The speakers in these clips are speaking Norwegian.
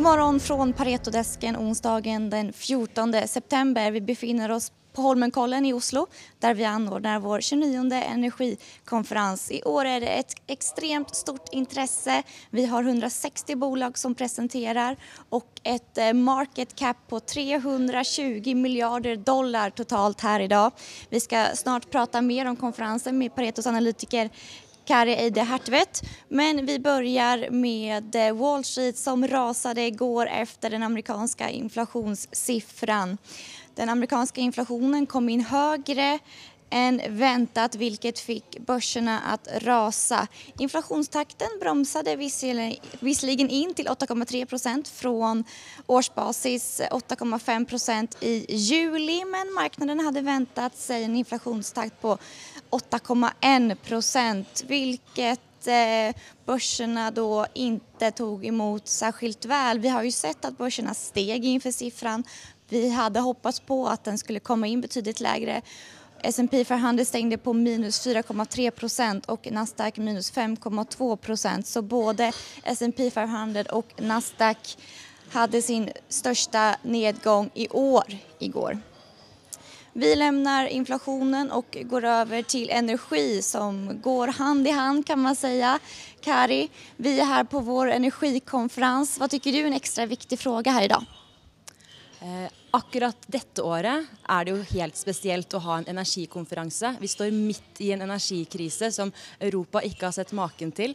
God morgon från Paretodesken onsdagen den 14 september. Vi befinner oss på Holmenkollen i Oslo där vi anordnar vår 29 energikonferens. I år är det ett extremt stort intresse. Vi har 160 bolag som presenterar och ett eh, market cap på 320 miljarder dollar totalt här idag. Vi ska snart prata mer om konferensen med Paretos analytiker Kari Eide Hertvedt. Men vi börjar med eh, Wall Street som rasade igår efter den amerikanska inflationssiffran. Den amerikanska inflationen kom in högre än väntat vilket fick börserna att rasa. Inflationstakten bromsade visserligen in till 8,3 procent från årsbasis 8,5 procent i juli men marknaden hade väntat sig en inflationstakt på 8,1 procent vilket eh, börserna då inte tog emot särskilt väl. Vi har ju sett att börserna steg inför siffran. Vi hade hoppats på att den skulle komma in betydligt lägre. S&P 500 stängde på minus 4,3 procent och Nasdaq minus 5,2 procent. Så både S&P 500 och Nasdaq hade sin största nedgång i år igår. Vi lämnar inflationen och går över till energi som går hand i hand kan man säga. Kari, vi är här på vår energikonferens. Vad tycker du är en extra viktig fråga här idag? Eh, akkurat dette året er det jo helt spesielt å ha en energikonferanse. Vi står midt i en energikrise som Europa ikke har sett maken til.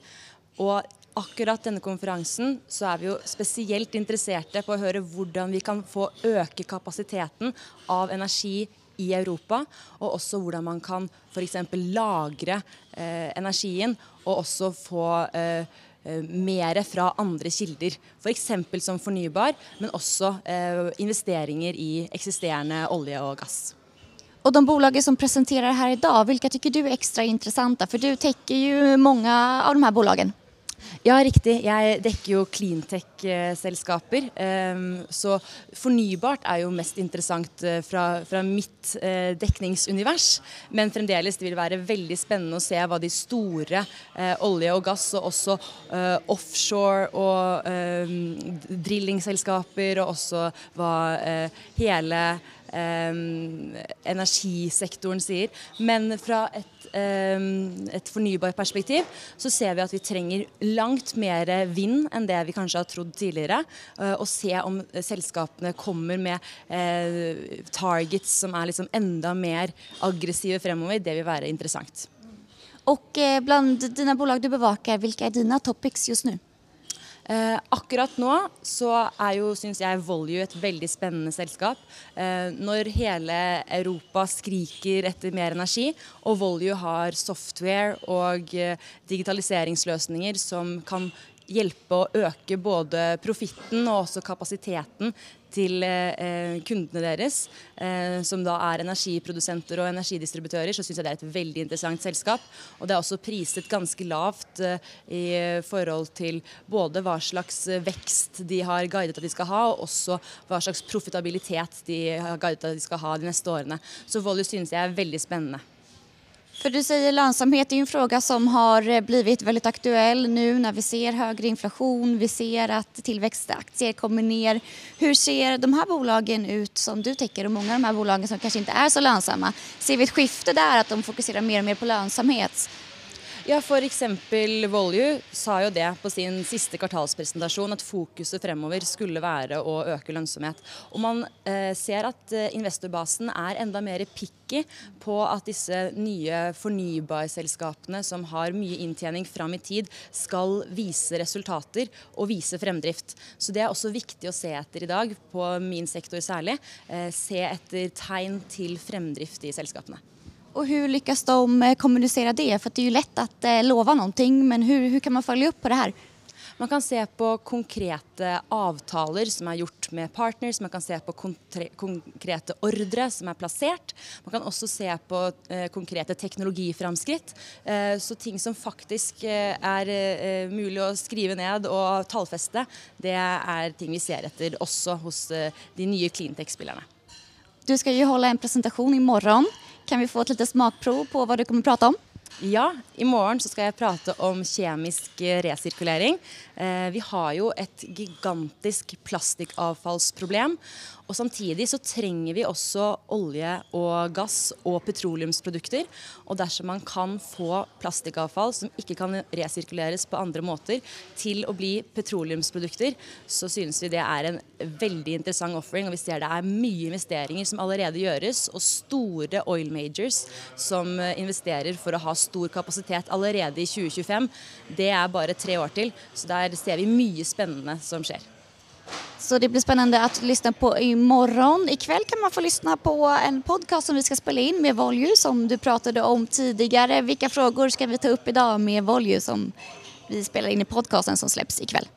Og akkurat denne konferansen så er vi jo spesielt interesserte på å høre hvordan vi kan få øke kapasiteten av energi i Europa, og også hvordan man kan f.eks. lagre eh, energien og også få eh, Eh, mer fra andre kilder. F.eks. For som fornybar, men også eh, investeringer i eksisterende olje og gass. Og de bolag som presenterer her i dag, hvilke syns du er ekstra interessante? For du dekker jo mange av de her bolagen. Ja, riktig. Jeg dekker jo cleantech-selskaper. Ehm, så fornybart er jo mest interessant eh, fra, fra mitt eh, dekningsunivers. Men fremdeles det vil være veldig spennende å se hva de store eh, olje og gass, og også offshore og ehm, drillingselskaper, og også hva hele energisektoren sier. Men fra et, et fornybarperspektiv så ser vi at vi trenger langt mer vind enn det vi kanskje har trodd tidligere. Eh, og se om selskapene kommer med eh, targets som er liksom enda mer aggressive fremover. Det vil være interessant. Og eh, blant dine bolag du bevaker, hvilke er dine topics just nå? Eh, akkurat nå så er jo, syns jeg, Volue et veldig spennende selskap. Eh, når hele Europa skriker etter mer energi, og Volue har software og eh, digitaliseringsløsninger som kan hjelpe å øke både profitten og også kapasiteten til eh, kundene deres, eh, som da er energiprodusenter og energidistributører, så syns jeg det er et veldig interessant selskap. Og det er også priset ganske lavt eh, i forhold til både hva slags vekst de har guidet at de skal ha, og også hva slags profitabilitet de har guidet at de skal ha de neste årene. Så Volue synes jeg er veldig spennende. För du säger lönsamhet är en fråga som har eh, blivit väldigt aktuell nu när vi ser högre inflation, vi ser att tillväxtaktier kommer ner. Hur ser de här bolagen ut som du täcker och många av de här bolagen som kanske inte är så lönsamma? Ser vi ett skifte där att de fokuserar mer och mer på lönsamhet? Ja, f.eks. Volju sa jo det på sin siste kvartalspresentasjon, at fokuset fremover skulle være å øke lønnsomhet. Og man eh, ser at eh, investorbasen er enda mer picky på at disse nye fornybarselskapene som har mye inntjening fram i tid, skal vise resultater og vise fremdrift. Så det er også viktig å se etter i dag, på min sektor særlig. Eh, se etter tegn til fremdrift i selskapene. Och hur lyckas de kommunisere kommunicera det? For det er jo lett å love noe, men hur, hur kan man følge opp på det her? Man kan se på konkrete avtaler som er gjort med partners, man kan se på konkrete ordre som er plassert. Man kan også se på eh, konkrete teknologiframskritt. Eh, så ting som faktisk eh, er eh, mulig å skrive ned og tallfeste, det er ting vi ser etter også hos de nye cleantech-spillerne. Du skal jo holde en presentasjon i morgen. Kan vi få et lite smakprov på hva du kommer prate om? Ja, i morgen så skal jeg prate om kjemisk resirkulering. Eh, vi har jo et gigantisk plastikkavfallsproblem. Og samtidig så trenger vi også olje og gass og petroleumsprodukter. Og dersom man kan få plastikkavfall som ikke kan resirkuleres på andre måter, til å bli petroleumsprodukter, så synes vi det er en veldig interessant offering. Og vi ser det er mye investeringer som allerede gjøres, og store oil majors som investerer for å ha stor kapasitet allerede i 2025. Det er bare tre år til, så der ser vi mye spennende som skjer. Så det blir spennende å lyssna på i morgen. I kveld kan man få lyssna på en podcast som vi skal spille inn med Volju som du pratet om tidligere. Hvilke frågor skal vi ta opp i dag med Volju som vi spiller inn i podcasten som släpps ikväll?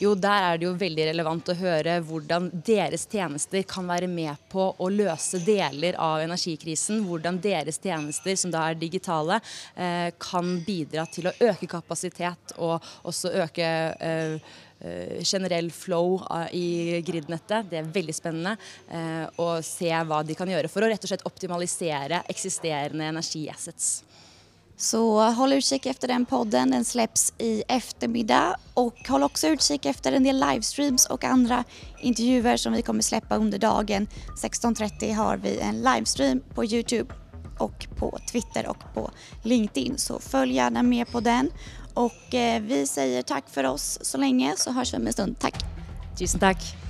Jo, der er det jo veldig relevant å høre hvordan deres tjenester kan være med på å løse deler av energikrisen. Hvordan deres tjenester, som da er digitale, eh, kan bidra til å øke kapasitet og også øke eh, Eh, generell flow i grid-nettet. Det er veldig spennende å se hva de kan gjøre for å rett og slett optimalisere eksisterende energiassets. Så håll utkik efter den podden, den släpps i eftermiddag och håll också utkik efter en del livestreams och andra intervjuer som vi kommer släppa under dagen. 16.30 har vi en livestream på Youtube och på Twitter och på LinkedIn så följ gärna med på den och eh, vi säger tack för oss så länge så hörs vi om en stund. Tack! Tusen tack!